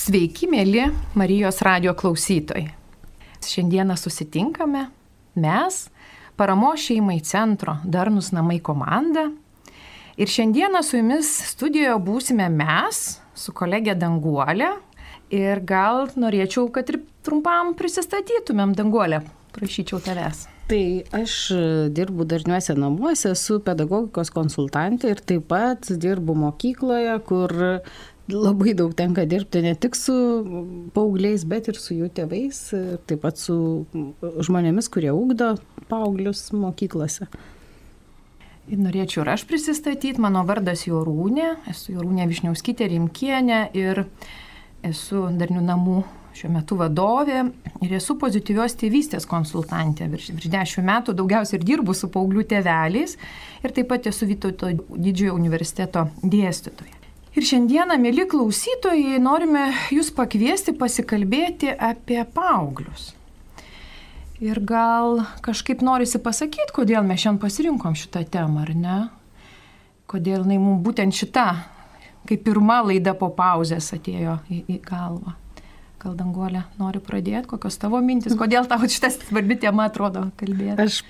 Sveiki, mėly Marijos radio klausytojai. Šiandieną susitinkame mes, paramo šeimai centro Darnus namai komanda. Ir šiandieną su jumis studijoje būsime mes su kolegė Danguolė. Ir gal norėčiau, kad ir trumpam prisistatytumėm Danguolę. Prašyčiau tavęs. Tai aš dirbu darniuose namuose, esu pedagogikos konsultantė ir taip pat dirbu mokykloje, kur labai daug tenka dirbti ne tik su paaugliais, bet ir su jų tėvais, taip pat su žmonėmis, kurie ugdo paauglius mokyklose. Ir norėčiau ir aš prisistatyti, mano vardas Jorūnė, esu Jorūnė Višniauskytė Rimkienė ir esu darnių namų šiuo metu vadovė ir esu pozityvios tėvystės konsultantė. Virš, virš dešimt metų daugiausiai ir dirbu su paauglių tėveliais ir taip pat esu Vytauto didžiojo universiteto dėstytoja. Ir šiandieną, mėly klausytojai, norime jūs pakviesti pasikalbėti apie paauglius. Ir gal kažkaip norisi pasakyti, kodėl mes šiandien pasirinkom šitą temą, ar ne? Kodėl jinai mums būtent šita, kaip pirma laida po pauzės atėjo į, į galvą. Gal danguolė nori pradėti, kokios tavo mintis, kodėl tau šitas svarbi tema atrodo kalbėti? Aš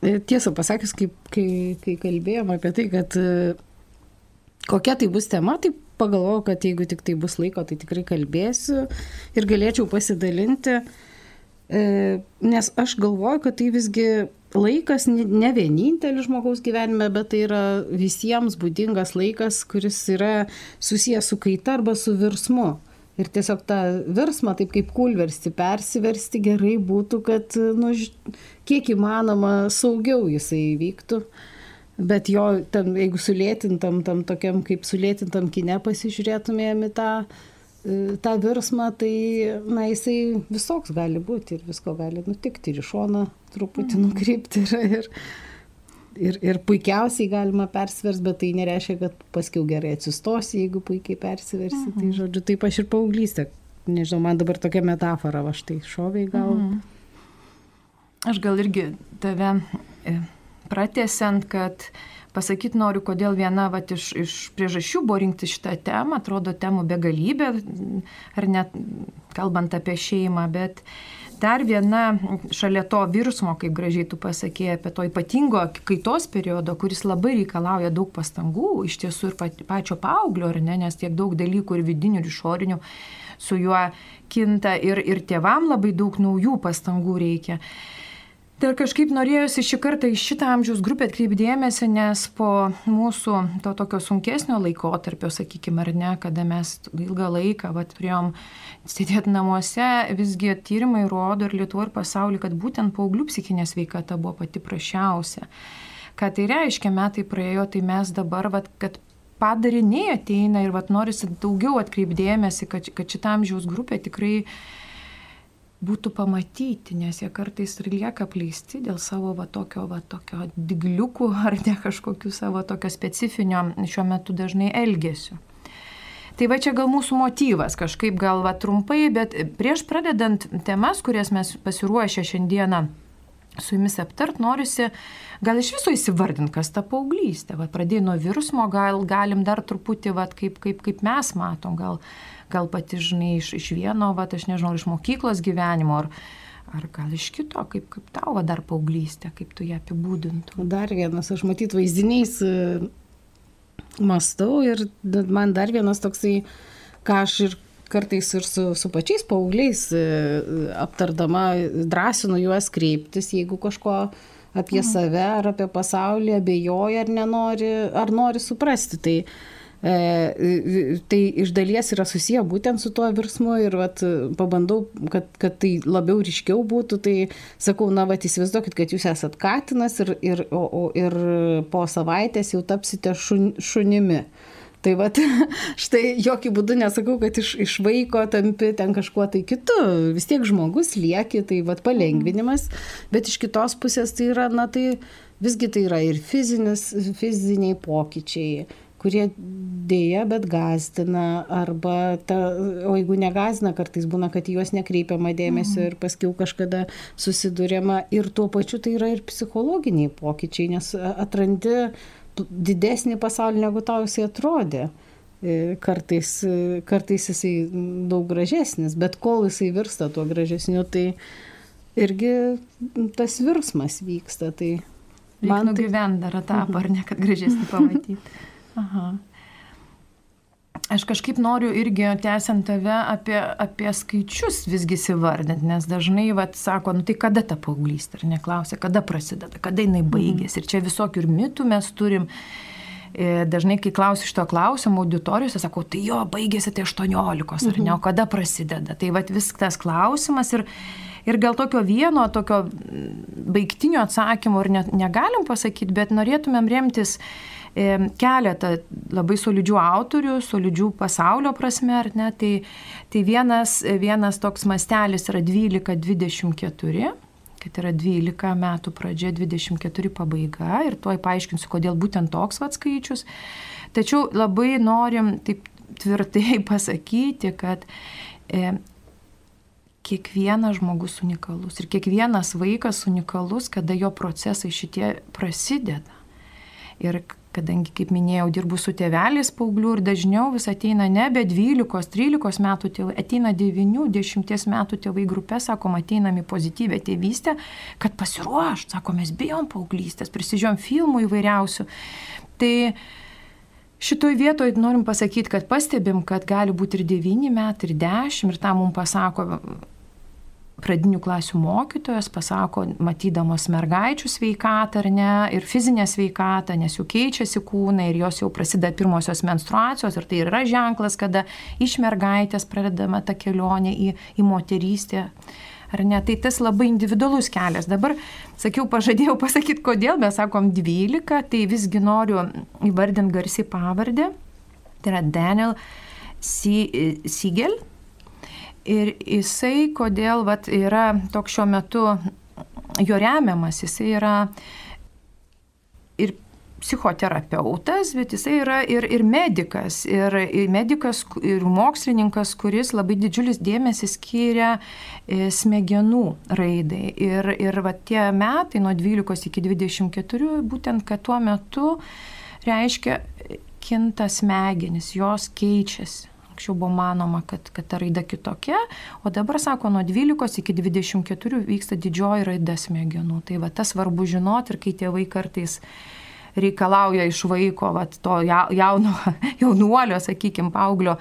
e, tiesą pasakius, kai, kai, kai kalbėjom apie tai, kad kokia tai bus tema, tai pagalvojau, kad jeigu tik tai bus laiko, tai tikrai kalbėsiu ir galėčiau pasidalinti, e, nes aš galvoju, kad tai visgi laikas ne vienintelis žmogaus gyvenime, bet tai yra visiems būdingas laikas, kuris yra susijęs su kaita arba su virsmu. Ir tiesiog tą virsmą, taip kaip kulversti, persiversti gerai būtų, kad, nu, kiek įmanoma saugiau jisai vyktų. Uh, Bet jo, ten, jeigu sulėtintam, tam tokiam kaip sulėtintam kine pasižiūrėtumėm į tą, e, tą virsmą, tai, na, jisai visoks gali būti ir visko gali nutikti ir iš šono truputį mhm. nukrypti. Ir, ir, ir, ir puikiausiai galima persvers, bet tai nereiškia, kad paskiau gerai atsistosi, jeigu puikiai persiversi. Tai, mhm. Tai, žodžiu, taip aš ir paauglystė. Nežinau, man dabar tokia metafora, aš tai šoviai gal. Mhm. Aš gal irgi tave e, pratesiant, kad pasakyti noriu, kodėl viena vat, iš, iš priežasčių buvo rinkti šitą temą, atrodo temų begalybė, ar net kalbant apie šeimą, bet dar viena šalia to virsmo, kaip gražiai tu pasakėjai, apie to ypatingo kaitos periodo, kuris labai reikalauja daug pastangų, iš tiesų ir pačio paauglio, ne, nes tiek daug dalykų ir vidinių, ir išorinių su juo kinta ir, ir tėvam labai daug naujų pastangų reikia. Tai kažkaip norėjusi šį kartą į šitą amžiaus grupę atkreipdėmėsi, nes po mūsų to tokio sunkesnio laikotarpio, sakykime, ar ne, kada mes ilgą laiką vat, turėjom sėdėti namuose, visgi tyrimai rodo ir Lietuvo ir pasaulį, kad būtent paauglių psichinė sveikata buvo pati prašiausia. Ką tai reiškia, metai praėjo, tai mes dabar, vat, kad padariniai ateina ir vat, norisi daugiau atkreipdėmėsi, kad, kad šitą amžiaus grupę tikrai būtų pamatyti, nes jie kartais ir lieka apleisti dėl savo va tokio, va tokio digliukų ar ne kažkokių savo tokio specifinio šiuo metu dažnai elgesių. Tai va čia gal mūsų motyvas, kažkaip gal va trumpai, bet prieš pradedant temas, kurias mes pasiruošę šiandieną su jumis aptart, norisi gal iš viso įsivardinti, kas ta paauglystė. Va pradėjai nuo virsmo, gal galim dar truputį, va kaip, kaip, kaip mes matom, gal gal pati žinai iš, iš vieno, va, aš nežinau, iš mokyklos gyvenimo, ar, ar gal iš kito, kaip, kaip tavo dar paauglystė, kaip tu ją apibūdintum. Dar vienas, aš matyt vaizdiniais e, mastau ir man dar vienas toksai, ką aš ir kartais ir su, su pačiais paaugliais e, aptardama drąsinu juos kreiptis, jeigu kažko apie mhm. save ar apie pasaulį abejoja ar nenori, ar nori suprasti. Tai E, tai iš dalies yra susiję būtent su tuo virsmu ir vat, pabandau, kad, kad tai labiau ryškiau būtų, tai sakau, na, vat, įsivaizduokit, kad jūs esat katinas ir, ir, o, o, ir po savaitės jau tapsite šun, šunimi. Tai va, štai jokių būdų nesakau, kad iš, iš vaiko tampi ten kažkuo tai kitu. Vis tiek žmogus lieki, tai va palengvinimas, bet iš kitos pusės tai yra, na tai visgi tai yra ir fizinis, fiziniai pokyčiai kurie dėja, bet gazdina, arba, ta, o jeigu negazina, kartais būna, kad juos nekreipiama dėmesio mhm. ir paskiau kažkada susidurėma ir tuo pačiu tai yra ir psichologiniai pokyčiai, nes atrandi didesnį pasaulį, negu tau jisai atrodė. e, kartais, kartais jisai daug gražesnis, bet kol jisai virsta tuo gražesniu, tai irgi tas virsmas vyksta. Tai man tai gyvent dar etapą, ar ne, kad gražesnį pamatyti. Aha. Aš kažkaip noriu irgi, tęsiant tave, apie, apie skaičius visgi įsivardinti, nes dažnai, vat, sako, nu tai kada ta paauglystė, ar neklausia, kada prasideda, kada jinai mhm. baigėsi. Ir čia visokių ir mitų mes turim. E, dažnai, kai klausiu šito klausimo auditorijose, sakau, tai jo, baigėsi tai 18, ar ne, mhm. o kada prasideda. Tai vat vis tas klausimas ir, ir gal tokio vieno, tokio baigtinio atsakymo ir ne, negalim pasakyti, bet norėtumėm remtis keletą labai solidžių autorių, solidžių pasaulio prasme, ar ne, tai, tai vienas, vienas toks mastelis yra 12-24 kad yra 12 metų pradžia, 24 pabaiga ir tuoj paaiškinsiu, kodėl būtent toks vat skaičius. Tačiau labai norim taip tvirtai pasakyti, kad e, kiekvienas žmogus unikalus ir kiekvienas vaikas unikalus, kada jo procesai šitie prasideda. Ir kadangi, kaip minėjau, dirbu su tėveliais paauglių ir dažniau vis ateina nebe 12-13 metų tėvai, ateina 9-10 metų tėvai grupė, sakom, ateinam į pozityvę tėvystę, kad pasiruošt, sakom, mes bijom paauglystės, prisižiūrėjom filmų įvairiausių. Tai šitoj vietoje norim pasakyti, kad pastebim, kad gali būti ir 9 metai, ir 10, ir tą mums pasako pradinių klasių mokytojas pasako, matydamos mergaičių sveikatą ar ne, ir fizinę sveikatą, nes jų keičiasi kūnai ir jos jau prasideda pirmosios menstruacijos ir tai yra ženklas, kada iš mergaitės pradedama ta kelionė į, į moterystę. Ar ne? Tai tas labai individualus kelias. Dabar, sakiau, pažadėjau pasakyti, kodėl mes sakom 12, tai visgi noriu įvardinti garsiai pavardę. Tai yra Daniel Siegel. Ir jisai, kodėl vat, yra toks šiuo metu jo remiamas, jisai yra ir psichoterapeutas, bet jisai yra ir, ir medikas, ir, ir medikas, ir mokslininkas, kuris labai didžiulis dėmesį skiria e, smegenų raidai. Ir, ir va, tie metai nuo 12 iki 24, būtent kad tuo metu reiškia kinta smegenis, jos keičiasi. Anksčiau buvo manoma, kad, kad ta raida kitokia, o dabar sako, nuo 12 iki 24 vyksta didžioji raida smegenų. Tai va tas svarbu žinoti ir kai tėvai kartais reikalauja iš vaiko, va, to jauno, jaunuolio, sakykime, paauglio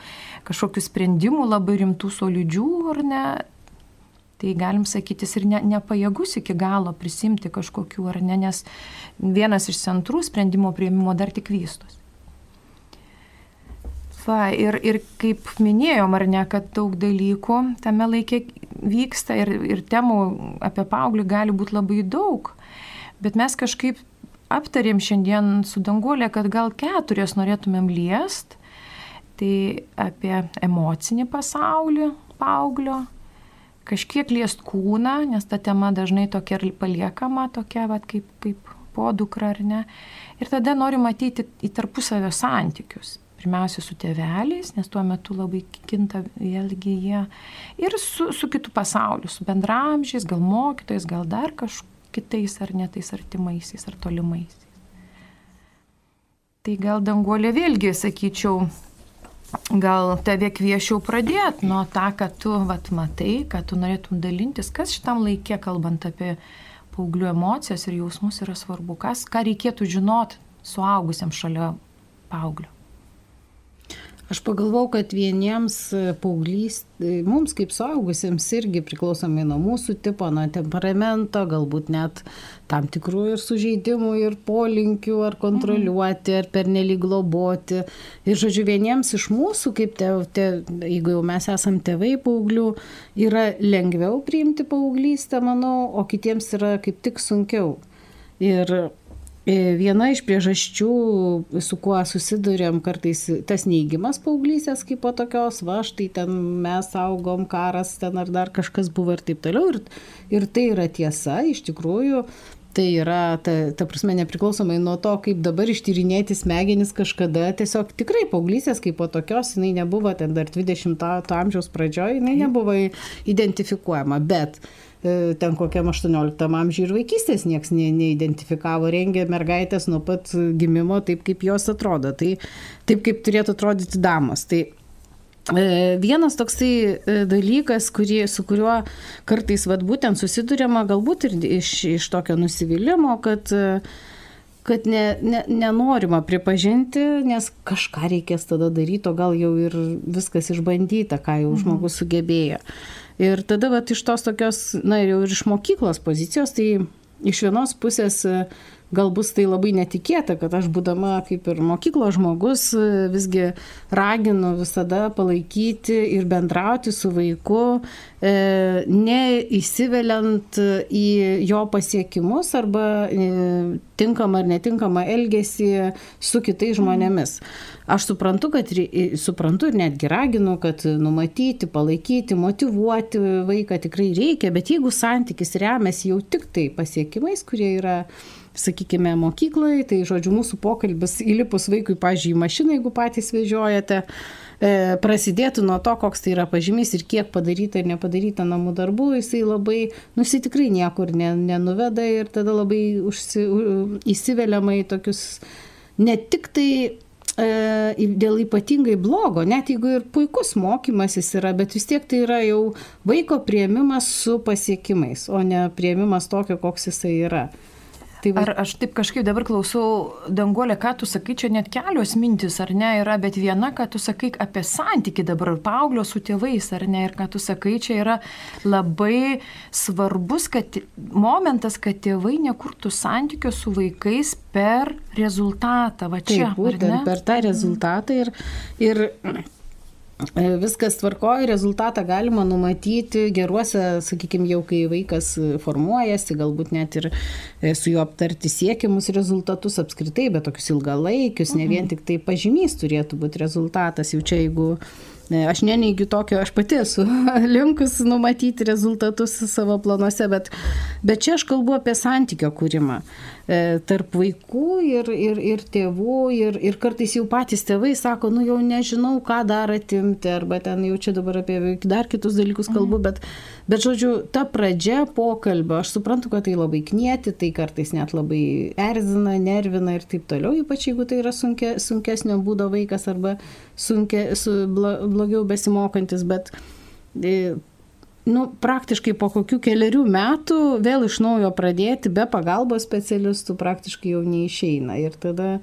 kažkokių sprendimų labai rimtų, solidžių ar ne, tai galim sakyti, jis ir ne, nepajėgus iki galo prisimti kažkokių ar ne, nes vienas iš centrų sprendimo prieimimo dar tik vystosi. Va, ir, ir kaip minėjom, ar ne, kad daug dalykų tame laikė vyksta ir, ir temų apie paauglį gali būti labai daug. Bet mes kažkaip aptarėm šiandien su Dangulė, kad gal keturias norėtumėm liest. Tai apie emocinį pasaulį paauglio, kažkiek liest kūną, nes ta tema dažnai tokia ir paliekama, tokia vat, kaip, kaip podukra ar ne. Ir tada noriu matyti į tarpusavio santykius pirmiausia su tėveliais, nes tuo metu labai kinta vėlgi jie, ir su, su kitu pasauliu, su bendramžiais, gal mokytojais, gal dar kažkitais ar netais artimaisiais ar tolimaisiais. Tai gal danguolė vėlgi, sakyčiau, gal tave kviečiau pradėti nuo tą, kad tu vat, matai, kad tu norėtum dalintis, kas šitam laikė, kalbant apie paauglių emocijas ir jausmus, yra svarbu, kas, ką reikėtų žinoti suaugusiam šalia paauglio. Aš pagalvojau, kad vieniems e, paauglys, e, mums kaip suaugusiems irgi priklausomai nuo mūsų tipo, nuo temperamento, galbūt net tam tikrų ir sužeidimų, ir polinkių, ar kontroliuoti, ar pernelyg globoti. Ir žodžiu, vieniems iš mūsų, kaip te, te, jeigu jau mes esam tėvai paauglių, yra lengviau priimti paauglystę, manau, o kitiems yra kaip tik sunkiau. Ir viena iš priežasčių, su kuo susidurėm kartais, tas neįgymas paauglysės kaip po tokios, va, štai ten mes augom, karas ten ar dar kažkas buvo ir taip toliau. Ir, ir tai yra tiesa, iš tikrųjų, tai yra, ta, ta prasme, nepriklausomai nuo to, kaip dabar ištyrinėti smegenis kažkada, tiesiog tikrai paauglysės kaip po tokios, jinai nebuvo ten dar 20-ojo amžiaus pradžioje, jinai nebuvo identifikuojama. Bet ten kokiam 18 amžiui ir vaikystės niekas ne, neidentifikavo, rengė mergaitės nuo pat gimimo taip, kaip jos atrodo, tai taip, kaip turėtų atrodyti damos. Tai e, Vienas toksai e, dalykas, kurį, su kuriuo kartais vat, būtent susidurėma, galbūt ir iš, iš tokio nusivylimų, kad kad ne, ne, nenorima pripažinti, nes kažką reikės tada daryti, o gal jau ir viskas išbandyta, ką jau mhm. žmogus sugebėjo. Ir tada vat, iš tos tokios, na ir jau ir iš mokyklos pozicijos, tai iš vienos pusės gal bus tai labai netikėta, kad aš būdama kaip ir mokyklos žmogus visgi raginu visada palaikyti ir bendrauti su vaiku, e, neįsiveliant į jo pasiekimus arba e, tinkamą ar netinkamą elgesį su kitais žmonėmis. Aš suprantu, kad suprantu ir netgi raginu, kad numatyti, palaikyti, motivuoti vaiką tikrai reikia, bet jeigu santykis remiasi jau tik tai pasiekimais, kurie yra sakykime, mokykloje, tai žodžiu, mūsų pokalbis įlipus vaikui, pažiūrėjau, į mašiną, jeigu patys vežiojate, e, prasidėtų nuo to, koks tai yra pažymys ir kiek padaryta ir nepadaryta namų darbų, jisai labai, nu, jisai tikrai niekur ne, nenuveda ir tada labai užsi, įsiveliama į tokius ne tik tai e, dėl ypatingai blogo, net jeigu ir puikus mokymasis yra, bet vis tiek tai yra jau vaiko prieimimas su pasiekimais, o ne prieimimas tokio, koks jisai yra. Tai va... Ar aš taip kažkaip dabar klausau, Danguolė, ką tu sakai, čia net kelios mintis, ar ne, yra, bet viena, ką tu sakai apie santyki dabar ir paauglio su tėvais, ar ne, ir ką tu sakai, čia yra labai svarbus kad, momentas, kad tėvai nekurtų santykio su vaikais per rezultatą. Va čia. Taip, būtent per tą rezultatą ir, ir viskas tvarkoja, rezultatą galima numatyti geruose, sakykime, jau kai vaikas formuojasi, galbūt net ir e, su juo aptarti siekiamus rezultatus apskritai, bet tokius ilgalaikius, ne vien mhm. tik tai pažymys turėtų būti rezultatas. Jau čia jeigu Aš neneigiu tokio, aš pati esu linkus numatyti rezultatus savo planuose, bet, bet čia aš kalbu apie santykio kūrimą e, tarp vaikų ir, ir, ir tėvų ir, ir kartais jau patys tėvai sako, nu jau nežinau, ką dar atimti, arba ten jau čia dabar apie dar kitus dalykus kalbu, bet, bet žodžiu, ta pradžia pokalbio, aš suprantu, kad tai labai knieti, tai kartais net labai erzina, nervina ir taip toliau, ypač jeigu tai yra sunkia, sunkesnio būdo vaikas arba sunkia, su, bla, blogiau besimokantis, bet e, nu, praktiškai po kokių keliarių metų vėl iš naujo pradėti be pagalbos specialistų praktiškai jau neišeina. Ir tada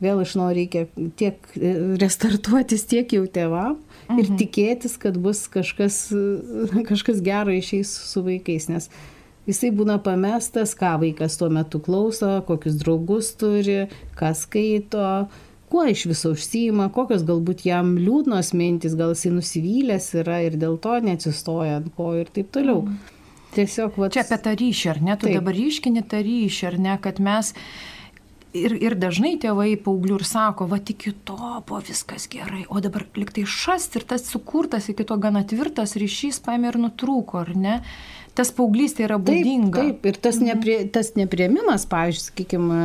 vėl iš naujo reikia tiek e, restartuotis tiek jau tėvam mhm. ir tikėtis, kad bus kažkas, kažkas gero išeis su vaikais. Nes jisai būna pamestas, ką vaikas tuo metu klauso, kokius draugus turi, ką skaito kuo iš viso užsijima, kokios galbūt jam liūdnos mintis, gal jisai nusivylęs yra ir dėl to neatsistoja ant ko ir taip toliau. Mm. Tiesiog, va. Čia apie tą ryšį, ar ne? Tu taip. dabar ryškini tą ryšį, ar ne, kad mes ir, ir dažnai tėvai paauglių ir sako, va iki to buvo viskas gerai, o dabar liktai šast ir tas sukurtas iki to gana tvirtas ryšys paėmė ir nutrūko, ar ne? tas paauglystė yra būdinga. Taip, taip. ir tas, mhm. neprie, tas nepriemimas, pavyzdžiui, sakykime,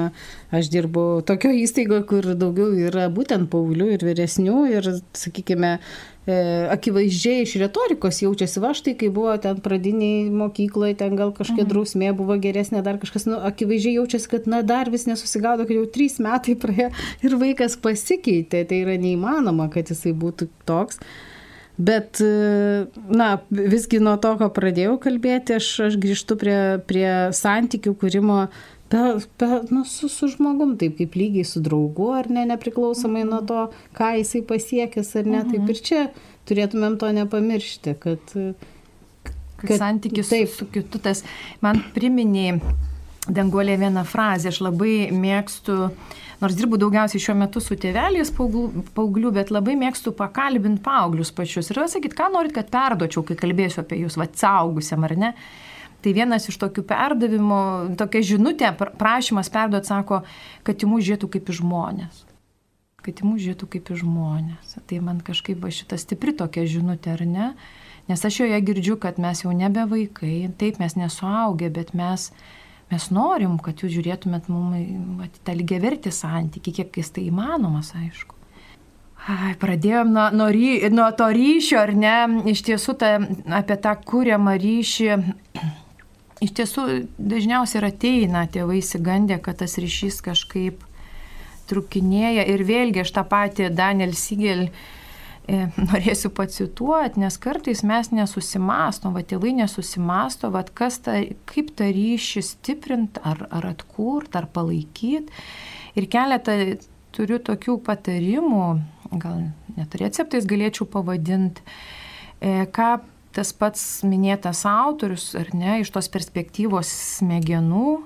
aš dirbu tokio įstaigoje, kur daugiau yra būtent paauglių ir vyresnių ir, sakykime, akivaizdžiai iš retorikos jaučiasi, va štai, kai buvo ten pradiniai mokykloje, ten gal kažkokia mhm. drausmė buvo geresnė, dar kažkas, nu, akivaizdžiai jaučiasi, kad, na, dar vis nesusigaudo, kad jau trys metai praėjo ir vaikas pasikeitė, tai yra neįmanoma, kad jisai būtų toks. Bet, na, visgi nuo to, ko pradėjau kalbėti, aš, aš grįžtu prie, prie santykių kūrimo pe, pe, nu, su, su žmogum, taip kaip lygiai su draugu, ar ne, nepriklausomai nuo to, ką jisai pasiekęs ar ne. Taip ir čia turėtumėm to nepamiršti, kad... Kad santykis taip. su, kitu tas man priminė danguolė vieną frazę, aš labai mėgstu nors dirbu daugiausiai šiuo metu su tėveliais paauglių, bet labai mėgstu pakalbinti paauglius pačius ir sakyti, ką norit, kad perdočiau, kai kalbėsiu apie jūs, va, saugusiam ar ne. Tai vienas iš tokių perdavimų, tokia žinutė, prašymas perduoti, sako, kad į mus žiūrėtų kaip į žmonės. Kad į mus žiūrėtų kaip į žmonės. Tai man kažkaip va šita stipri tokia žinutė, ar ne? Nes aš joje girdžiu, kad mes jau nebe vaikai, taip mes nesuaugę, bet mes mes norim, kad jūs žiūrėtumėt mums tą lygiavertį santyki, kiek jis tai įmanomas, aišku. Ai, pradėjom nuo, nuo, ry, nuo to ryšio, ar ne? Iš tiesų, ta, apie tą kūriamą ryšį iš tiesų dažniausiai ir ateina tėvai įsigandę, kad tas ryšys kažkaip trukinėja. Ir vėlgi aš tą patį Daniel Sigel e, norėsiu pacituoti, nes kartais mes nesusimastom, va tėvai nesusimasto, va kas ta, kaip tą ryšį stiprint, ar, ar atkurt, ar palaikyti. Ir keletą turiu tokių patarimų, gal net receptais galėčiau pavadinti, e, ką tas pats minėtas autorius, ar ne, iš tos perspektyvos smegenų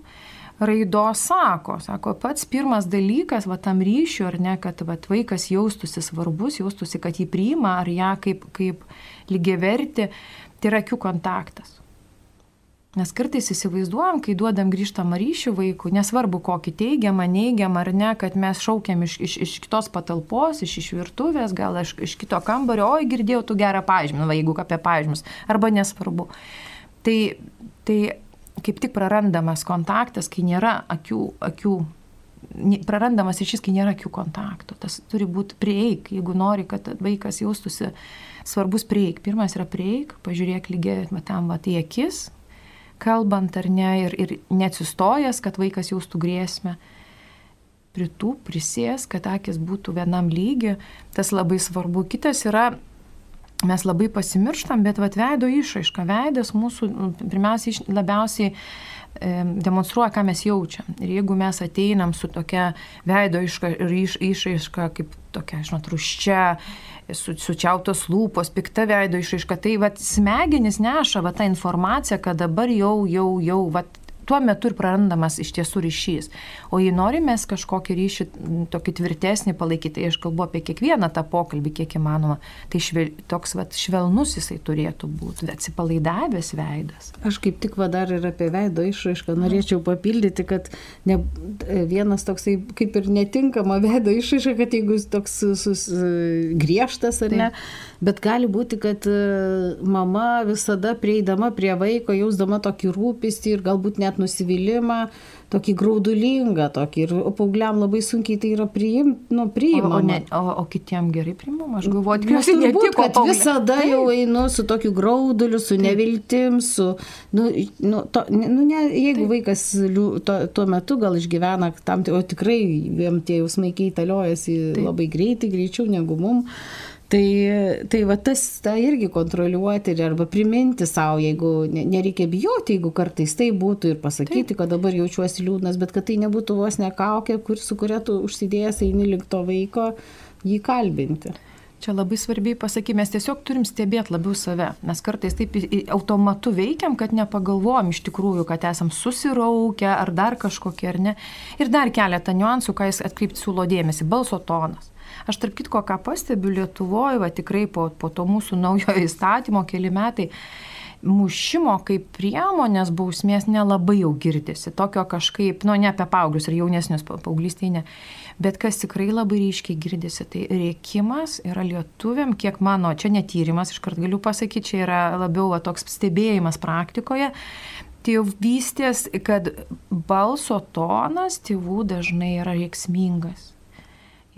raidos sako. Sako, pats pirmas dalykas, va tam ryšiu, ar ne, kad va, vaikas jaustųsi svarbus, jaustųsi, kad jį priima, ar ją kaip, kaip lygiai verti, tai yra akių kontaktas. Nes kartais įsivaizduojam, kai duodam grįžtamą ryšį vaikų, nesvarbu kokį teigiamą, neigiamą ar ne, kad mes šaukiam iš, iš, iš kitos patalpos, iš, iš virtuvės, gal iš, iš kito kambario, oi girdėjau tu gerą pažymį, va, jeigu apie pažymus, arba nesvarbu. Tai, tai kaip tik prarandamas kontaktas, kai nėra akių, akių prarandamas ryšys, kai nėra akių kontakto. Tas turi būti prieik, jeigu nori, kad vaikas jaustųsi svarbus prieik. Pirmas yra prieik, pažiūrėk lygiai tam va, į akis, kalbant ar ne, ir, ir neatsistojęs, kad vaikas jaustų grėsmę. Pritų, prisės, kad akis būtų vienam lygi, tas labai svarbu. Kitas yra, mes labai pasimirštam, bet vat veido išraiška, veidas mūsų nu, pirmiausiai labiausiai demonstruoja, ką mes jaučiam. Ir jeigu mes ateinam su tokia veido iška, iš, išraiška, kaip tokia, žinot, ruščia, su, sučiautos lūpos, pikta veido išraiška. Tai vat, smegenis neša vat, tą informaciją, kad dabar jau, jau, jau, vat, tuo metu ir prarandamas iš tiesų ryšys. O jei norimės kažkokį ryšį tokį tvirtesnį palaikyti, tai aš kalbu apie kiekvieną tą pokalbį, kiek įmanoma, tai švel, toks vat, švelnus jisai turėtų būti, atsipalaidavęs veidas. Aš kaip tik va dar ir apie veido išraišką norėčiau papildyti, kad ne, vienas toksai kaip ir netinkama veido išraiška, kad jeigu jis toks sus, griežtas ar ne, Taip. Bet gali būti, kad e, mama visada prieidama prie vaiko, jausdama tokį rūpestį ir galbūt net nusivylimą, tokį graudulingą, tokį. Ir paaugliam labai sunkiai tai yra priim, nu, priimama. O, o, ne, o, o kitiem gerai priimama, aš galvoju, tikriausiai netiko. Kad paauglė. visada jau einu su tokiu grauduliu, su Taip. neviltim, su, nu, nu, to, nu ne, jeigu Taip. vaikas tuo, tuo metu gal išgyvena tam, o tikrai jiem tie jausmai keitaliojasi Taip. labai greitai, greičiau negu mums Tai, tai va tas tą irgi kontroliuoti ir arba priminti savo, jeigu nereikia bijoti, jeigu kartais tai būtų ir pasakyti, Taip. kad dabar jaučiuosi liūdnas, bet kad tai nebūtų vos nekaukė, kur, su kuria tu užsidėjęs eini link to vaiko, jį kalbinti. Čia labai svarbiai pasakyti, mes tiesiog turim stebėti labiau save. Mes kartais taip automatu veikiam, kad nepagalvojom iš tikrųjų, kad esam susiraukę ar dar kažkokie ar ne. Ir dar keletą niuansų, ką jis atkreipti siūlo dėmesį - balso tonas. Aš tarp kitko, ką pastebiu Lietuvoje, va tikrai po, po to mūsų naujojo įstatymo keli metai, mušimo kaip priemonės bausmės nelabai jau girdisi. Tokio kažkaip, nu ne apie paauglius ir jaunesnius paauglystėje, ne. Bet kas tikrai labai ryškiai girdisi, tai rėkimas yra lietuviam, kiek mano, čia netyrimas, iškart galiu pasakyti, čia yra labiau va, toks stebėjimas praktikoje. Tėvystės, kad balso tonas tėvų dažnai yra reiksmingas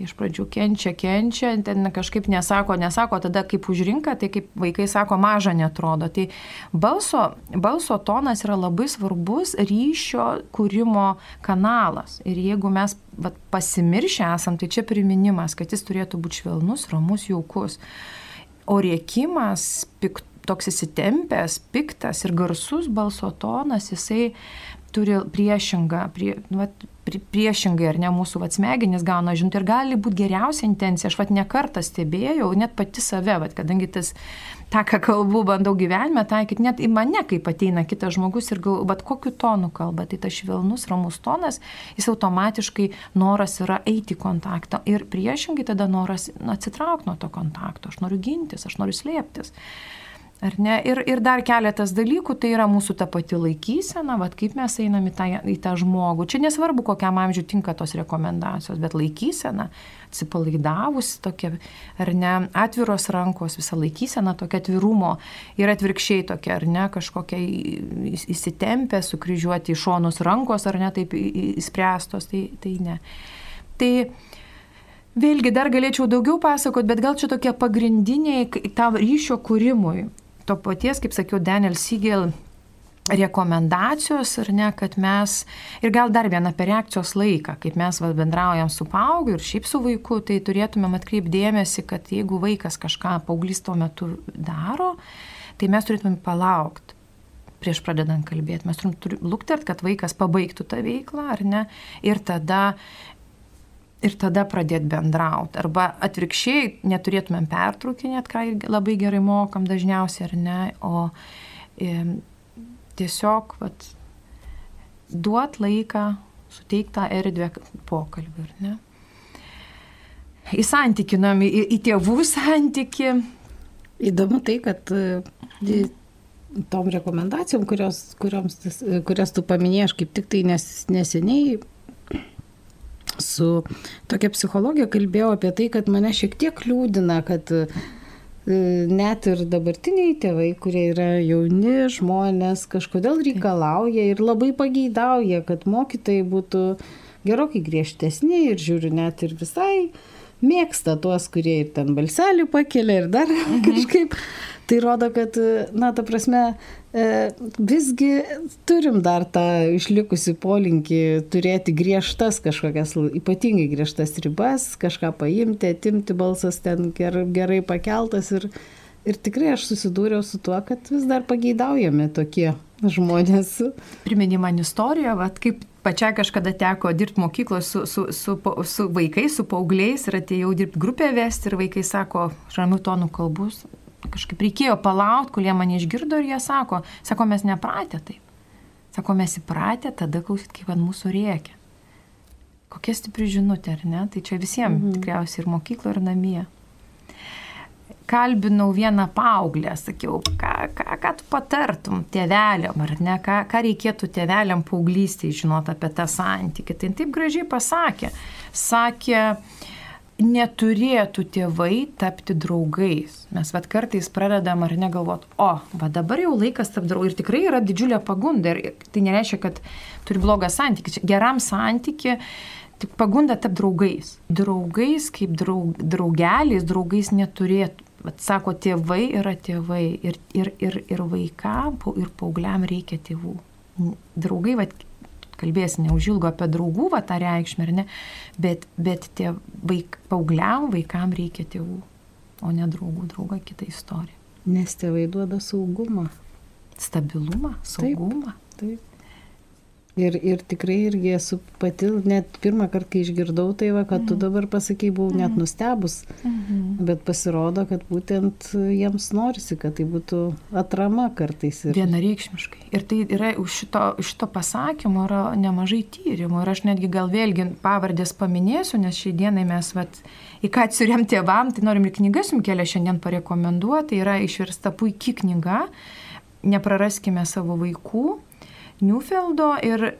iš pradžių kenčia, kenčia, ten kažkaip nesako, nesako, tada kaip užrinka, tai kaip vaikai sako, maža netrodo. Tai balso, balso tonas yra labai svarbus ryšio kūrimo kanalas. Ir jeigu mes vat, pasimiršę esam, tai čia priminimas, kad jis turėtų būti švelnus, ramus, jaukus. O rėkimas, pik, toks įsitempęs, piktas ir garsus balso tonas, jisai turi priešingą, prie, nu, vat, priešingai ar ne mūsų vat, smegenys gauna žinutę ir gali būti geriausia intencija. Aš vat nekartą stebėjau, net pati save, vat, kadangi tas, tą, ką kalbu, bandau gyvenime taikyti, net į mane, kaip ateina kitas žmogus ir gal, bet kokiu tonu kalba, tai tas švelnus, ramus tonas, jis automatiškai noras yra eiti į kontaktą ir priešingai tada noras atsitraukti nuo to kontakto. Aš noriu gintis, aš noriu slėptis. Ar ne? Ir, ir dar keletas dalykų, tai yra mūsų ta pati laikysena, vad kaip mes einam į tą, į tą žmogų. Čia nesvarbu, kokiam amžiui tinka tos rekomendacijos, bet laikysena, atsipalaidavus tokia, ar ne, atviros rankos, visa laikysena tokia atvirumo ir atvirkščiai tokia, ar ne, kažkokia įsitempę, sukryžiuoti į šonus rankos, ar ne, taip įspręstos, tai, tai ne. Tai Vėlgi dar galėčiau daugiau pasakoti, bet gal čia tokie pagrindiniai tam ryšio kūrimui to paties, kaip sakiau, Daniel Siegel rekomendacijos ar ne, kad mes, ir gal dar viena apie reakcijos laiką, kaip mes va, bendraujam su paaugliu ir šiaip su vaiku, tai turėtumėm atkreipdėmėsi, kad jeigu vaikas kažką paauglys tuo metu daro, tai mes turėtumėm palaukti prieš pradedant kalbėti. Mes turim, turim luktert, kad vaikas pabaigtų tą veiklą, ar ne, ir tada ir tada pradėti bendrauti. Arba atvirkščiai neturėtumėm pertraukinėti, ką labai gerai mokam dažniausiai, ar ne, o e, tiesiog vat, duot laiką, suteiktą erdvę pokalbį, ar ne. Į santykinam, į, į tėvų santyki. Įdomu tai, kad e, tom rekomendacijom, kurios, kurioms, kurias tu paminėjai, aš kaip tik tai nes, neseniai su tokia psichologija kalbėjau apie tai, kad mane šiek tiek liūdina, kad e, net ir dabartiniai tėvai, kurie yra jauni žmonės, kažkodėl reikalauja ir labai pageidauja, kad mokytojai būtų gerokai griežtesni ir žiūriu net ir visai mėgsta tuos, kurie ir ten balselį pakelia ir dar mhm. kažkaip. Tai rodo, kad, na, ta prasme, visgi turim dar tą išlikusi polinkį turėti griežtas kažkokias, ypatingai griežtas ribas, kažką paimti, atimti balsas ten gerai pakeltas ir, ir tikrai aš susidūriau su tuo, kad vis dar pageidaujami tokie žmonės. Priminė man istoriją, vat, kaip pačiai kažkada teko dirbti mokykloje su, su, su, su vaikais, su paaugliais ir atėjau dirbti grupę vesti ir vaikai sako, ramių tonų kalbus, kažkaip reikėjo palaukti, kol jie mane išgirdo ir jie sako, sako, mes nepratę taip. Sako, mes įpratę tada klausyt, kaip ant mūsų rėkia. Kokia stipri žinutė, ar ne? Tai čia visiems mhm. tikriausiai ir mokyklo, ir namie. Kalbinau vieną paauglę, sakiau, ką, ką, ką tu patartum tėveliam, ar ne, ką, ką reikėtų tėveliam paauglystėje žinoti apie tą santykį. Tai taip gražiai pasakė. Sakė, neturėtų tėvai tapti draugais. Mes vad kartais pradedam ar negalvot, o, va dabar jau laikas tapti draugais. Ir tikrai yra didžiulė pagunda. Ir tai nereiškia, kad turi blogą santykį. Geram santykį tik pagunda tapti draugais. Draugais kaip draug, draugeliais, draugais neturėtų. Vat sako, tėvai yra tėvai ir, ir, ir, ir vaikam, ir paaugliam reikia tėvų. Draugai, vat, kalbėsi neužilgo apie draugų va, tą reikšmę, ne, bet, bet tie vaik, paaugliam vaikam reikia tėvų, o ne draugų, drauga kita istorija. Nes tėvai duoda saugumą. Stabilumą, saugumą. Taip. taip. Ir, ir tikrai irgi esu pati, net pirmą kartą, kai išgirdau tai, va, kad mm. tu mhm. dabar pasakai, buvau mm. net mhm. nustebus, mm. bet pasirodo, kad būtent jiems norisi, kad tai būtų atrama kartais. Ir... Vienareikšmiškai. Ir tai yra už šito, šito pasakymo yra nemažai tyrimų. Ir aš netgi gal vėlgi pavardės paminėsiu, nes šiai dienai mes, vat, į ką atsiriam tėvam, tai norim ir knygas jums kelią šiandien parekomenduoti. Yra išversta puikia knyga. Nepraraskime savo vaikų Newfeldo ir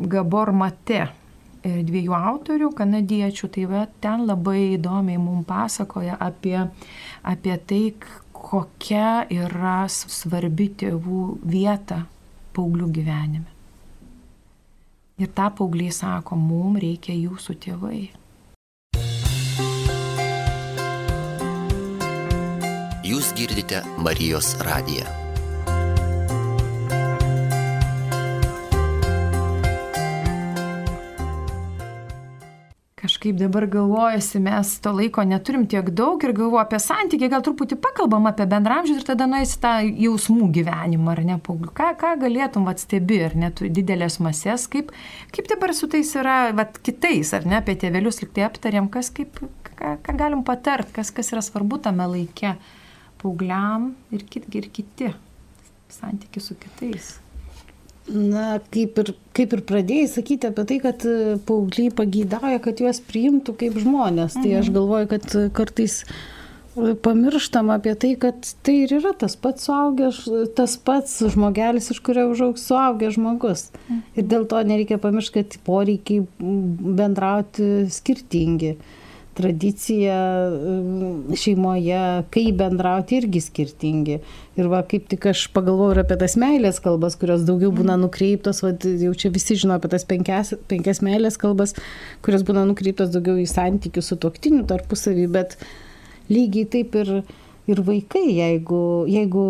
Gabor Mate e, dviejų autorių, kanadiečių, tai va, ten labai įdomiai mums pasakoja apie, apie tai, kokia yra svarbi tėvų vieta paauglių gyvenime. Ir tą paaugliai sako, mums reikia jūsų tėvai. Jūs girdite Marijos radiją. Kažkaip dabar galvojasi, mes to laiko neturim tiek daug ir galvoju apie santykį, gal truputį pakalbam apie bendramžius ir tada nueisi tą jausmų gyvenimą, ar ne, ką, ką galėtum atstebi, ar net didelės masės, kaip, kaip dabar su tais yra, vat, kitais, ar ne, apie tėvelius liktai aptarėm, kas kaip, ką, ką galim patart, kas, kas yra svarbu tame laike, paaugliam ir, kit, ir kiti, santykiai su kitais. Na, kaip ir, kaip ir pradėjai sakyti apie tai, kad e, paaugliai pagydauja, kad juos priimtų kaip žmonės. Tai aš mhm. galvoju, kad kartais e, pamirštam apie tai, kad tai ir yra tas pats suaugęs, tas pats žmogelis, iš kurio užaugs suaugęs žmogus. Mhm. Ir dėl to nereikia pamiršti, kad poreikiai bendrauti skirtingi. Mhm tradicija e, šeimoje, kaip bendrauti irgi skirtingi. Ir va, kaip tik aš pagalvoju ir apie tas meilės kalbas, kurios daugiau būna mhm. nukreiptos, va, jau čia visi žino apie tas penkias, penkias meilės kalbas, kurios būna nukreiptos daugiau į santykių su toktiniu tarpusavį, bet lygiai taip ir, ir vaikai, jeigu, jeigu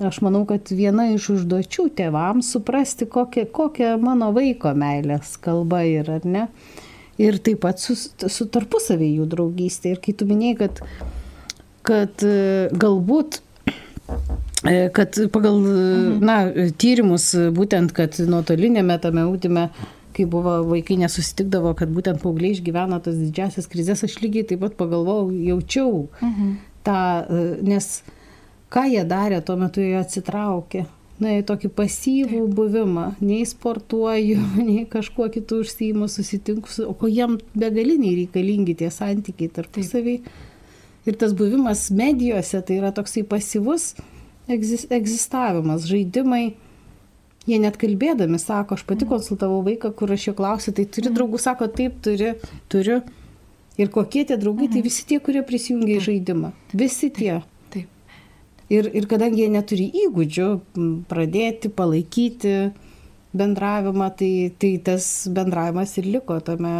aš manau, kad viena iš užduočių tėvams suprasti, kokia, kokia mano vaiko meilės kalba yra, ar ne? Ir taip pat su, su tarpusavį jų draugystė. Ir kai tu minėjai, kad, kad e, galbūt e, kad pagal mhm. na, tyrimus būtent, kad nuotolinėme tame ūdime, kai buvo vaikai nesusitikdavo, kad būtent paaugliai išgyvena tas didžiasias krizės, aš lygiai taip pat pagalvojau, jaučiau mhm. tą, e, nes ką jie darė, tuo metu jie atsitraukė. Na, tokį pasyvų Taip. buvimą, nei sportuoju, nei kažkuo kitų užsijimu, susitinku, o ko jiem begaliniai reikalingi tie santykiai tarpusavį. Ir tas buvimas medijose tai yra toksai pasyvus egzistavimas, žaidimai. Jie net kalbėdami sako, aš pati mhm. konsultavau vaiką, kur aš jo klausiu, tai turi mhm. draugų, sako, taip, turi, turiu. Ir kokie tie draugai, tai mhm. visi tie, kurie prisijungia į žaidimą. Visi tie. Ir, ir kadangi jie neturi įgūdžių pradėti, palaikyti bendravimą, tai, tai tas bendravimas ir liko tame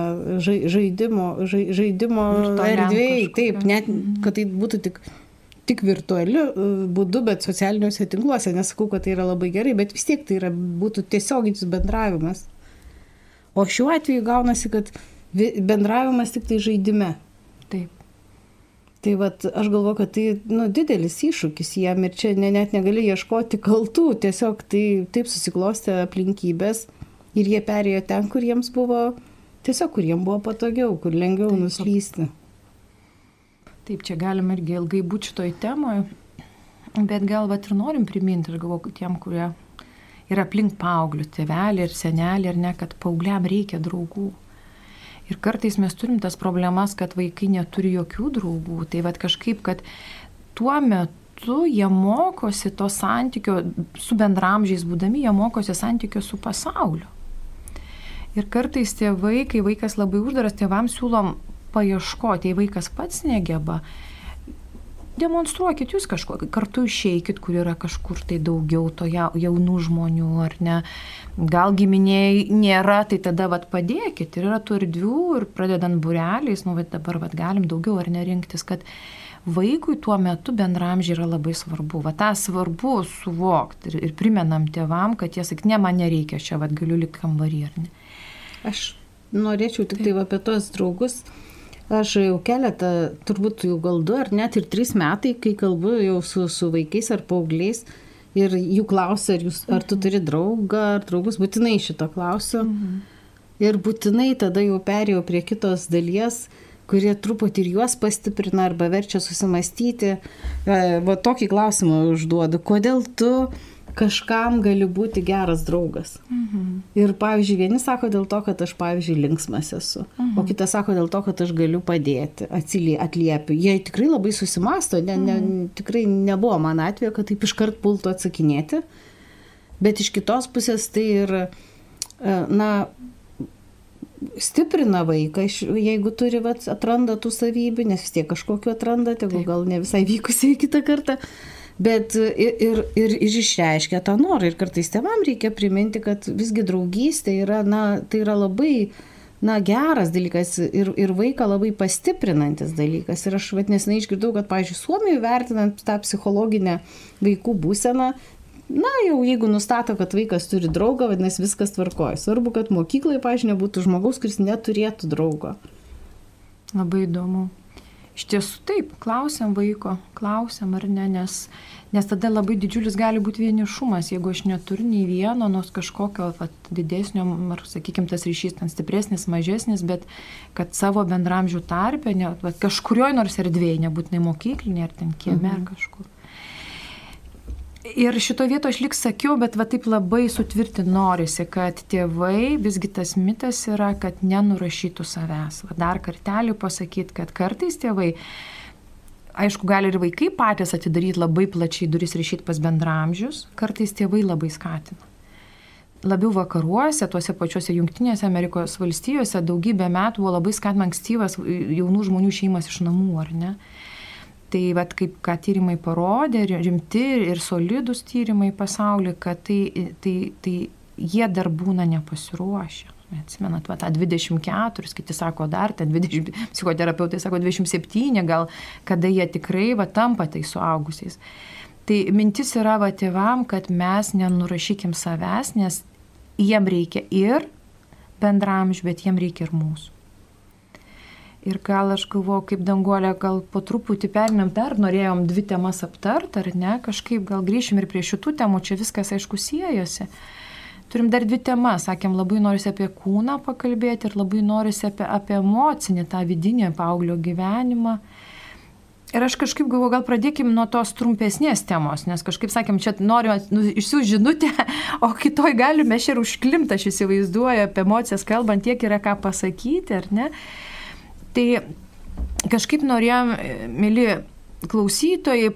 žaidimo, žaidimo erdvėje. Taip, net kad tai būtų tik, tik virtualiu e, būdu, bet socialiniuose tinkluose. Nesakau, kad tai yra labai gerai, bet vis tiek tai yra, būtų tiesioginis bendravimas. O šiuo atveju gaunasi, kad bendravimas tik tai žaidime. Tai vat, aš galvoju, kad tai nu, didelis iššūkis jam ir čia ne, net negali ieškoti kaltų, tiesiog tai taip susiklostė aplinkybės ir jie perėjo ten, kur jiems buvo, tiesiog kur jiems buvo patogiau, kur lengviau taip, nuslysti. Taip, čia galima irgi ilgai būti šitoj temoje, bet gal vat ir norim priminti, aš galvoju, tiem, kurie yra aplink paauglių, tėvelį ir senelį, ar ne, kad paaugliam reikia draugų. Ir kartais mes turim tas problemas, kad vaikai neturi jokių draugų. Tai vad kažkaip, kad tuo metu jie mokosi to santykio su bendramžiais būdami, jie mokosi santykio su pasauliu. Ir kartais tėvai, kai vaikas labai uždaras, tėvams siūlom paieškoti, jei vaikas pats negeba, demonstruokit jūs kažko, kartu išeikit, kur yra kažkur tai daugiau to jaunų žmonių, ar ne. Gal giminiai nėra, tai tada vat padėkit. Ir yra tų erdvių ir pradedant bureliais, nu, bet dabar vat galim daugiau ar nerinktis, kad vaikui tuo metu bendramžiai yra labai svarbu. Va tą svarbu suvokti ir, ir primenam tėvam, kad jie sakyk, ne, man nereikia, čia vat galiu likti kambarį, ar ne. Aš norėčiau tik tai apie tos draugus Aš jau keletą, turbūt jau gal du ar net ir trys metai, kai kalbu jau su, su vaikais ar paaugliais ir jų klausia, ar, jūs, ar tu turi draugą ar draugus, būtinai šito klausiu. Mhm. Ir būtinai tada jau perėjau prie kitos dalies, kurie truputį ir juos pastiprina arba verčia susimastyti. E, va tokį klausimą užduodu, kodėl tu kažkam gali būti geras draugas. Mhm. Ir pavyzdžiui, vieni sako dėl to, kad aš, pavyzdžiui, linksmas esu, mhm. o kitas sako dėl to, kad aš galiu padėti, atsilie, atliepiu. Jie tikrai labai susimasto, ne, ne, mhm. tikrai nebuvo man atveju, kad taip iškart pultų atsakinėti, bet iš kitos pusės tai ir, e, na, stiprina vaiką, jeigu turi, vat, atranda tų savybių, nes vis tiek kažkokiu atranda, tegul gal ne visai vykusiai kitą kartą. Bet ir, ir, ir išreiškia tą norą. Ir kartais tėvam reikia priminti, kad visgi draugystė yra, na, tai yra labai na, geras dalykas ir, ir vaiką labai pastiprinantis dalykas. Ir aš vadinasi, neišgirdau, kad, pavyzdžiui, Suomijoje vertinant tą psichologinę vaikų būseną, na, jau jeigu nustato, kad vaikas turi draugą, vadinasi, viskas tvarkoja. Svarbu, kad mokykloje, pažiūrėjau, nebūtų žmogaus, kuris neturėtų draugo. Labai įdomu. Iš tiesų taip, klausiam vaiko, klausiam ar ne, nes, nes tada labai didžiulis gali būti vienišumas, jeigu aš neturiu nei vieno, nors kažkokio vat, didesnio, ar sakykime, tas ryšys ten stipresnis, mažesnis, bet kad savo bendramžių tarpę, ne, vat, kažkurioje nors erdvėje, nebūtinai mokyklinė ar ten kieme mhm. ar kažkur. Ir šito vieto aš lik sakiau, bet va taip labai sutvirti norisi, kad tėvai, visgi tas mitas yra, kad nenurašytų savęs. Va dar kartelį pasakyti, kad kartais tėvai, aišku, gali ir vaikai patys atidaryti labai plačiai duris ryšyti pas bendramžius, kartais tėvai labai skatina. Labiau vakaruose, tuose pačiuose Junktinėse Amerikos valstijose daugybę metų buvo labai skatinama ankstyvas jaunų žmonių šeimas iš namų, ar ne? Tai vat, kaip ką tyrimai parodė, rimti ir solidus tyrimai pasaulyje, kad tai, tai, tai jie dar būna nepasiruošę. Atsimenat, va, tą 24, kiti sako dar, ten 20, psichoterapeutai sako 27, gal kada jie tikrai va, tampa tai suaugusiais. Tai mintis yra va tėvam, kad mes nenurašykim savęs, nes jiem reikia ir bendramžių, bet jiem reikia ir mūsų. Ir gal aš galvoju, kaip danguolė, gal po truputį permėm dar, norėjom dvi temas aptart, ar ne, kažkaip gal grįšim ir prie šitų temų, čia viskas aišku siejosi. Turim dar dvi temas, sakėm, labai norisi apie kūną pakalbėti ir labai norisi apie, apie emocinį, tą vidinį paauglio gyvenimą. Ir aš kažkaip galvoju, gal pradėkim nuo tos trumpesnės temos, nes kažkaip sakėm, čia noriu nu, išsiųsti žinutę, o kitoj galime šią ir užklimtą, aš įsivaizduoju, apie emocijas kalbant, tiek yra ką pasakyti, ar ne? Tai kažkaip norėjom, mėly klausytojai,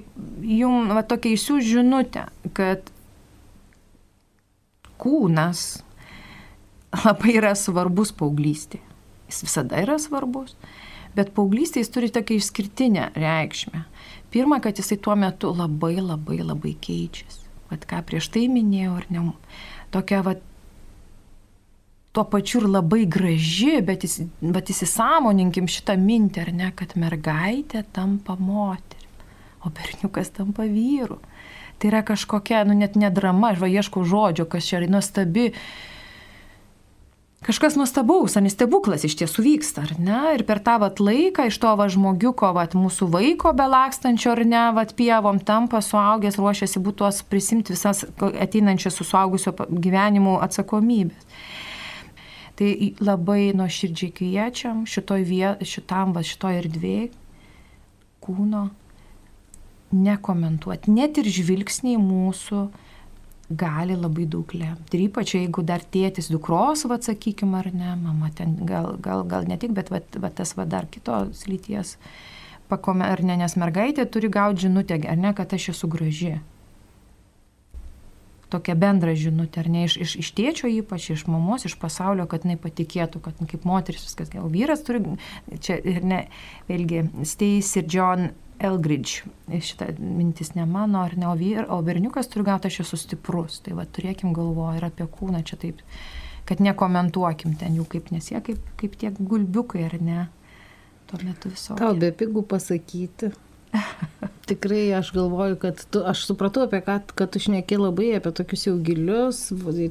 jums va, tokia įsiūs žinutę, kad kūnas labai yra svarbus paauglystė. Jis visada yra svarbus, bet paauglystė jis turi tokią išskirtinę reikšmę. Pirma, kad jisai tuo metu labai labai labai keičiasi. Vat ką prieš tai minėjau, ar ne, tokia vat tuo pačiu ir labai graži, bet, jis, bet įsisamoninkim šitą mintį, ar ne, kad mergaitė tampa moterį, o berniukas tampa vyru. Tai yra kažkokia, nu net ne drama, aš va ieškau žodžio, kas čia yra nuostabi. Kažkas nuostabaus, ar stebuklas iš tiesų vyksta, ar ne? Ir per tą vat laiką iš to va žmogiuko, va mūsų vaiko belakstančio, ar ne, va pievom tampa suaugęs, ruošiasi būti tuos prisimti visas ateinančias su suaugusio gyvenimu atsakomybės. Tai labai nuoširdžiai kviečiam šitoj viet, šitam va šitoj erdvėje kūno nekomentuoti. Net ir žvilgsniai mūsų gali labai daug lemti. Ir ypač jeigu dar tėtis dukros, va, sakykime, ar ne, mama ten gal, gal, gal ne tik, bet va, va, tas va dar kitos lyties pakome, ar ne, nes mergaitė turi gauti žinutę, ar ne, kad aš esu graži. Tokia bendra žinutė, ar ne, iš, iš, iš tėčio ypač, iš mamos, iš pasaulio, kad jinai patikėtų, kad kaip moteris viskas. O vyras turi, čia ir ne, vėlgi, Stace ir John Elgridge. Šitą mintis ne mano, ar ne, o, vyr, o berniukas turi gauti, aš esu stiprus. Tai va, turėkim galvoje ir apie kūną čia taip, kad nekomentuokim ten jų kaip nesie, kaip, kaip tie gulbiukai, ar ne. Tuo metu viso. Tau be pigų pasakyti. Tikrai aš galvoju, kad tu, aš supratau apie ką, kad tu šneki labai apie tokius jau gilius,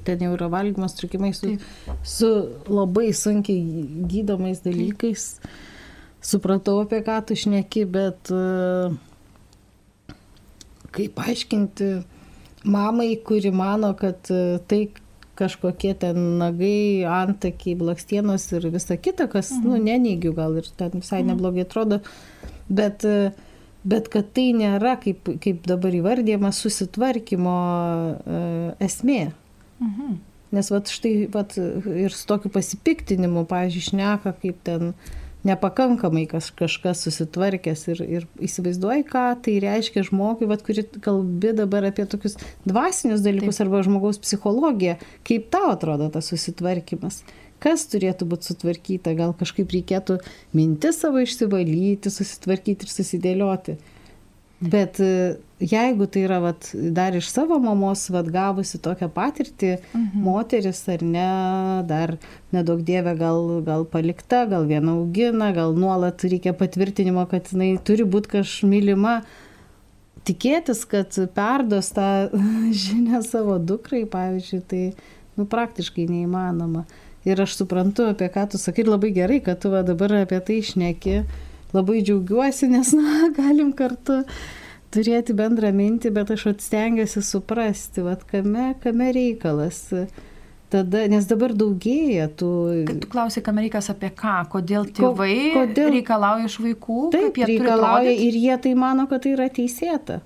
ten jau yra valgymas trukimai su, su labai sunkiai gydomais dalykais. Supratau, apie ką tu šneki, bet e, kaip aiškinti mamai, kuri mano, kad e, tai kažkokie ten nagai, antakiai, blakstienos ir visa kita, kas, nu, mhm. nu, neneigiu gal ir ten visai mhm. neblogai atrodo, bet, e, bet kad tai nėra, kaip, kaip dabar įvardyjama, susitvarkymo uh, esmė. Mhm. Nes vat štai vat, ir su tokiu pasipiktinimu, pažiūrėjau, šneka, kaip ten uh, nepakankamai kas, kažkas susitvarkęs ir, ir įsivaizduoji, ką tai reiškia žmogui, vat, kuri kalbi dabar apie tokius dvasinius dalykus Taip. arba žmogaus psichologiją. Kaip tau atrodo tas susitvarkymas? Kas turėtų būti sutvarkyta? Gal kažkaip reikėtų mintis savo išsivalyti, susitvarkyti ir susidėlioti. Bet e, jeigu tai yra vat, dar iš savo mamos vat, gavusi tokią patirtį, mhm. moteris ar ne, dar nedaug dievė gal, gal palikta, gal viena augina, gal nuolat reikia patvirtinimo, kad jinai turi būti kažmylima, tikėtis, kad perdos tą žinią savo dukrai, pavyzdžiui, tai nu, praktiškai neįmanoma. Ir aš suprantu, apie ką tu sakai, labai gerai, kad tu va, dabar apie tai išneki labai džiaugiuosi, nes, na, galim kartu turėti bendrą mintį, bet aš atstengiuosi suprasti, vad kame, kame reikalas. Tada, nes dabar daugėja tų... Kad tu klausai, kam reikas apie ką, kodėl tėvai Ko, kodėl... reikalauja iš vaikų, taip, kaip jie reikalauja ir jie tai mano, kad tai yra teisėta.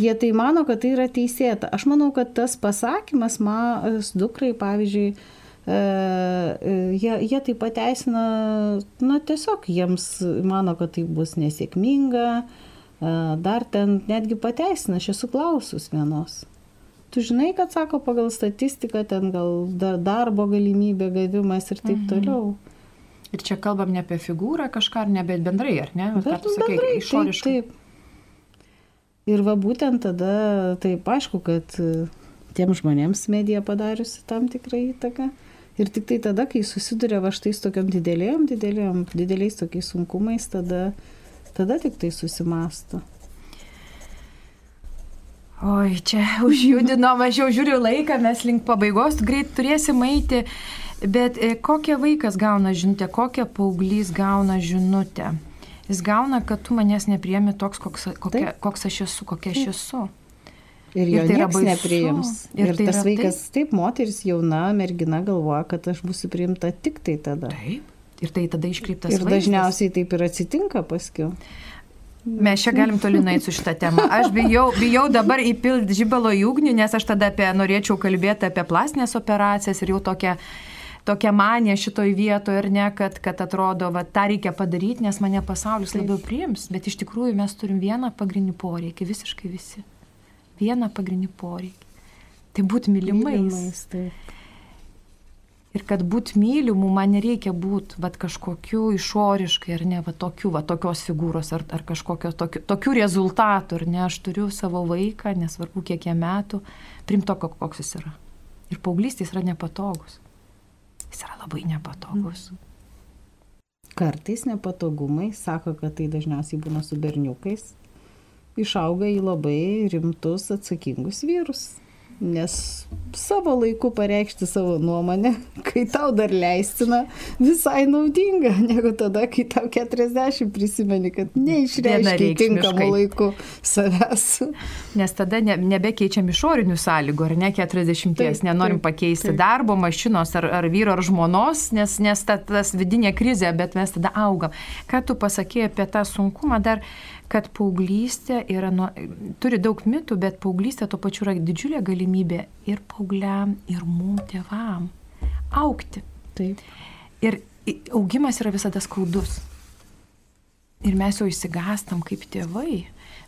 Jie tai mano, kad tai yra teisėta. Aš manau, kad tas pasakymas, man dukrai, pavyzdžiui, jie, jie tai pateisina, na tiesiog jiems mano, kad tai bus nesėkminga, e, dar ten netgi pateisina, aš esu klausus vienos. Tu žinai, kad sako pagal statistiką, ten gal darbo galimybė gavimas ir taip mhm. toliau. Ir čia kalbam ne apie figūrą kažką, ar ne, bet bendrai, ar ne? Bet sakai, bendrai, išoriškai. Taip, taip. Ir va būtent tada, taip aišku, kad tiem žmonėms medija padariusi tam tikrą įtaką. Ir tik tai tada, kai susiduria va štai su tokiam didelėm, didelėm, dideliais tokiais sunkumais, tada, tada tik tai susimasto. Oi, čia užjudino, aš jau žiūriu laiką, mes link pabaigos greit turėsim eiti. Bet e, kokią vaikas gauna žinutę, kokią paauglys gauna žinutę? Jis gauna, kad tu manęs nepriemi toks, koks, kokia, koks aš esu, kokia aš esu. Ir Ir tai niekas nepriims. Ir Ir, tai tas vaikas, taip, moteris jauna mergina galvoja, kad aš būsiu priimta tik tai tada. Taip. Ir tai tada iškreiptas Ir vaizdas. dažniausiai taip ir atsitinka paskui. Mes čia galim toli nueiti su šitą temą. Aš bijau, bijau dabar įpilti žibalo į ugnį, nes aš tada apie, norėčiau kalbėti apie plastinės operacijas ir jau tokia, tokia manija šitoj vietoje ir ne, kad, kad atrodo, va, tą reikia padaryti, nes mane pasaulis labiau priims, bet iš tikrųjų mes turim vieną pagrindinį poreikį, visiškai visi. Vieną pagrindinį poreikį. Tai būti mylimais. Mylimais, taip. Ir kad būt mylimu, man nereikia būti vat, kažkokiu išoriškai, ar ne, va, tokiu, va, tokios figūros, ar, ar kažkokio tokių, tokių rezultatų, ar ne, aš turiu savo vaiką, nesvarbu kiek jam metų, primto, koks jis yra. Ir paauglystės yra nepatogus. Jis yra labai nepatogus. Kartais nepatogumai, sako, kad tai dažniausiai būna su berniukais, išauga į labai rimtus atsakingus vyrus. Nes savo laiku pareikšti savo nuomonę, kai tau dar leistina, visai naudinga, negu tada, kai tau 40 prisimeni, kad neišreiškia Vienareikšmiškai. tinkamu laiku savęs. Nes tada ne, nebekeičiam išorinių sąlygų, ar ne 40, Taip, nenorim taip, pakeisti taip. darbo, mašinos ar, ar vyro ar žmonos, nes, nes ta, tas vidinė krizė, bet mes tada augam. Ką tu pasakėjai apie tą sunkumą, dar kad paauglystė yra, nuo, turi daug mitų, bet paauglystė tuo pačiu yra didžiulė galimybė ir paaugliam, ir mum tėvam aukti. Taip. Ir augimas yra visada skaudus. Ir mes jau įsigastam kaip tėvai,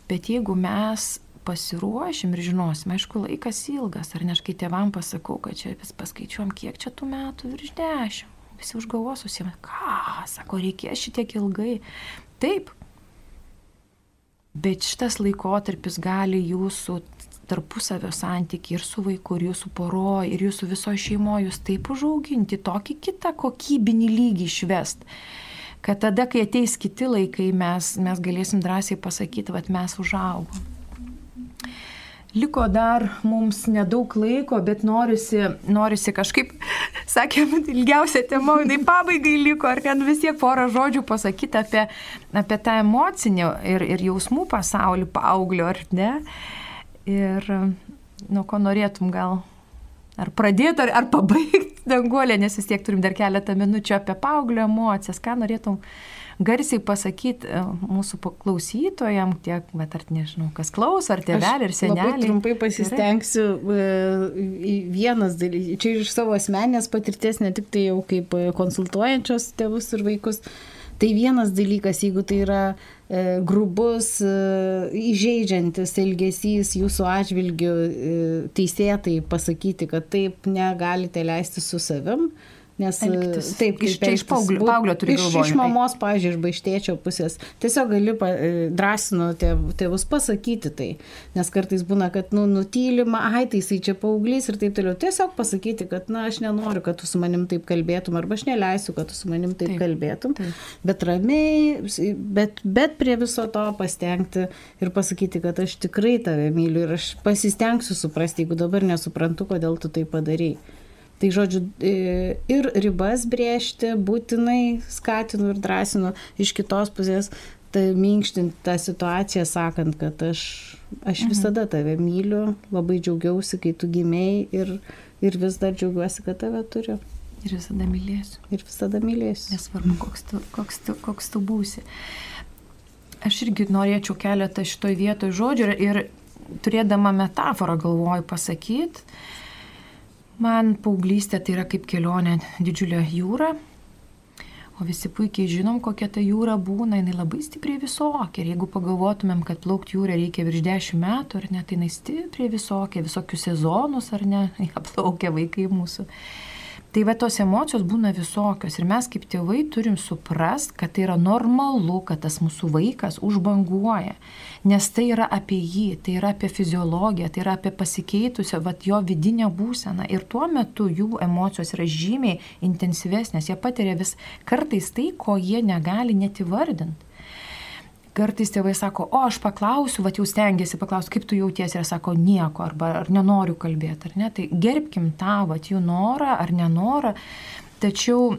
bet jeigu mes pasiruošim ir žinosim, aišku, laikas ilgas, ar ne aš kai tėvam pasakau, kad čia vis paskaičiuom, kiek čia tų metų virš dešimt, visi už galvos susima, ką, sako, reikės šitiek ilgai. Taip, bet šitas laikotarpis gali jūsų tarpusavio santyki ir su vaiku, ir jūsų poro, ir jūsų viso šeimoje jūs taip užauginti, tokį kitą kokybinį lygį išvest, kad tada, kai ateis kiti laikai, mes, mes galėsim drąsiai pasakyti, kad mes užaugom. Liko dar mums nedaug laiko, bet norisi, norisi kažkaip, sakėm, ilgiausia tema, jinai pabaigai liko, ar ten vis tiek porą žodžių pasakyti apie, apie tą emocinį ir, ir jausmų pasaulį paauglio, ar ne? Ir nuo ko norėtum gal ar pradėti, ar, ar pabaigti danguolę, nes vis tiek turim dar keletą minučių apie paauglio emocijas. Ką norėtum garsiai pasakyti e, mūsų klausytojam, tiek, bet ar nežinau, kas klauso, ar tėveliai, ar. Labai trumpai pasistengsiu. e, į Vienas dalykas, čia iš savo asmenės patirties, ne tik tai jau kaip e, konsultuojančios tėvus ir vaikus. Tai vienas dalykas, jeigu tai yra e, grubus, e, įžeidžiantis elgesys jūsų atžvilgiu, e, teisėtai pasakyti, kad taip negalite leisti su savim. Nes e, Elgtis. taip, Iš- čia iš paauglio- paauglio turi iš, galvoj, iš tai. mamos, pažiūrėjau, iš baištėčio pusės. Tiesiog gali pa, e, drąsinu tėv, tėvus pasakyti tai. Nes kartais būna, kad nu, nutylima, ai, tai jisai čia paauglys ir taip toliau. Tiesiog pasakyti, kad, na, aš nenoriu, kad tu su manim taip kalbėtum, arba aš neleisiu, kad tu su manim taip, Taip, taip kalbėtum. taip. Bet ramiai, bet, bet prie viso to pastengti ir pasakyti, kad aš tikrai tave myliu ir aš pasistengsiu suprasti, jeigu dabar nesuprantu, kodėl tu tai padarai. Tai žodžiu, e, ir ribas brėžti būtinai skatinu ir drąsinu iš kitos pusės, tai minkštinti tą situaciją, sakant, kad aš, aš Mhm. visada tave myliu, labai džiaugiausi, kai tu gimėjai ir, ir vis dar džiaugiuosi, kad tave turiu Ir visada mylėsiu. ir visada mylėsiu. Nesvarbu, koks tu, koks tu, koks tu būsi. Aš irgi norėčiau keletą šitoj vietoj žodžių ir, ir turėdama metaforą galvoju pasakyti. Man paauglystė tai yra kaip kelionė didžiulė jūra, o visi puikiai žinom, kokia ta jūra būna, jinai labai stipriai visokia. Ir jeigu pagalvotumėm, kad plaukti jūrą reikia virš 10 metų, ar ne, tai jinai stipriai visokia, visokius sezonus, ar ne, plaukia vaikai mūsų. Tai va tos emocijos būna visokios ir mes kaip tėvai turim suprast, kad tai yra normalu, kad tas mūsų vaikas užbanguoja, nes tai yra apie jį, tai yra apie fiziologiją, tai yra apie pasikeitusią va jo vidinę būseną. Ir tuo metu jų emocijos yra žymiai intensyvesnės, jie patiria vis kartais tai, ko jie negali net įvardinti kartais tėvai sako, o aš paklausiu, va jau stengiasi paklausti, kaip tu jautiesi ir sako nieko, arba ar nenoriu kalbėti, ar ne. Tai gerbkim tą, va jų norą ar nenorą, tačiau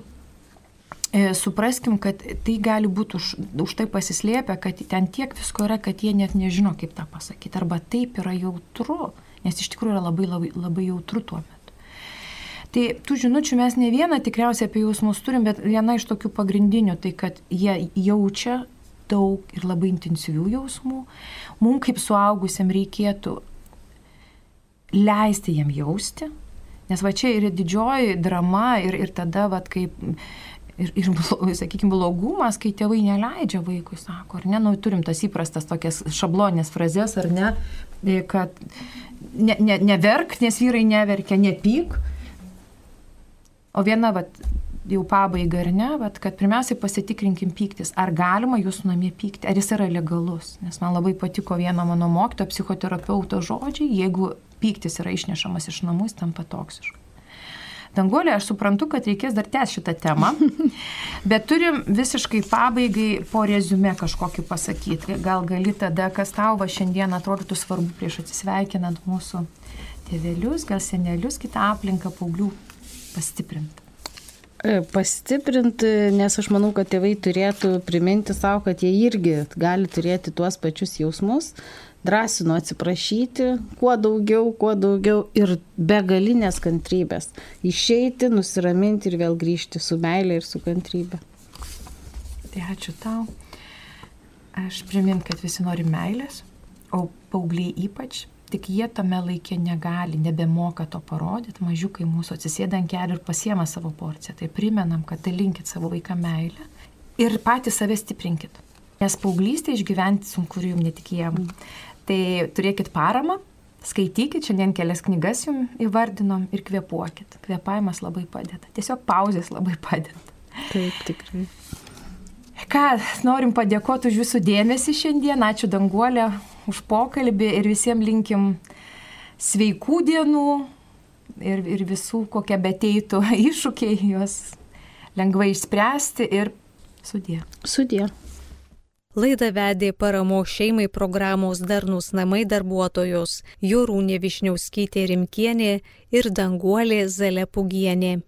e, supraskim, kad tai gali būti už, už tai pasislėpę, kad ten tiek visko yra, kad jie net nežino, kaip tą pasakyti, arba taip yra jautru, nes iš tikrųjų yra labai, labai, labai jautru tuo metu. Tai tų žinučių mes ne vieną tikriausiai apie jausmus turim, bet viena iš tokių pagrindinių, tai kad jie jaučia daug ir labai intensyvių jausmų. Mums kaip suaugusiam reikėtų leisti jam jausti, nes va čia yra didžioji drama ir, ir tada, va, kaip ir, ir sakykime, blogumas, kai tėvai neleidžia vaikui, sako, ar ne, nu, turim tas įprastas tokias šablonės frazes, ar ne, kad ne, ne, neverk, nes vyrai neverkia, nepyk. O viena, va, jau pabaiga ar ne, bet kad pirmiausiai pasitikrinkim pyktis, ar galima jūsų namie pykti, ar jis yra legalus. Nes man labai patiko vieno mano mokyto psichoterapeuto žodžiai, jeigu pyktis yra išnešamas iš namų, jis tampa toksišku. Danguolė, aš suprantu, kad reikės dar tęsti šitą temą, bet turim visiškai pabaigai po rezume kažkokį pasakyti. Gal gali tada, kas tau va šiandien atrodytų svarbu prieš atsisveikinant mūsų tėvelius, gal senelius, kitą aplinką paauglių pastiprinti. E, pastiprinti, nes aš manau, kad tėvai turėtų priminti savo, kad jie irgi gali turėti tuos pačius jausmus, drąsinu atsiprašyti, kuo daugiau, kuo daugiau ir begalinės kantrybės. Išeiti, nusiraminti ir vėl grįžti su meilė ir su kantrybė. Tai ačiū tau. Aš primint, kad visi nori meilės, o paaugliai ypač Tik jie tame laikė negali, nebemoka to parodyti, mažiukai mūsų atsisėda ant kelių ir pasiema savo porciją. Tai primenam, kad dalinkit savo vaiką meilę ir patys save stiprinkit. Nes paauglystė išgyventi sunku ir jums netikėjom. Mm. Tai turėkit paramą, skaitykit, šiandien kelias knygas jums įvardinom ir kvepuokit. Kvepavimas labai padeda. Tiesiog pauzės labai padeda. Taip, tikrai. Ką, norim padėkoti už jūsų dėmesį šiandien. Ačiū Danguolė už pokalbį ir visiems linkim sveikų dienų ir, ir visų, kokie beteitų iššūkiai, juos lengvai išspręsti ir sudė. Sudė. Laidą vedė paramo šeimai programos Darnus namai darbuotojos Jorūnė Višniauskytė Rimkienė ir Danguolė Zalepugienė.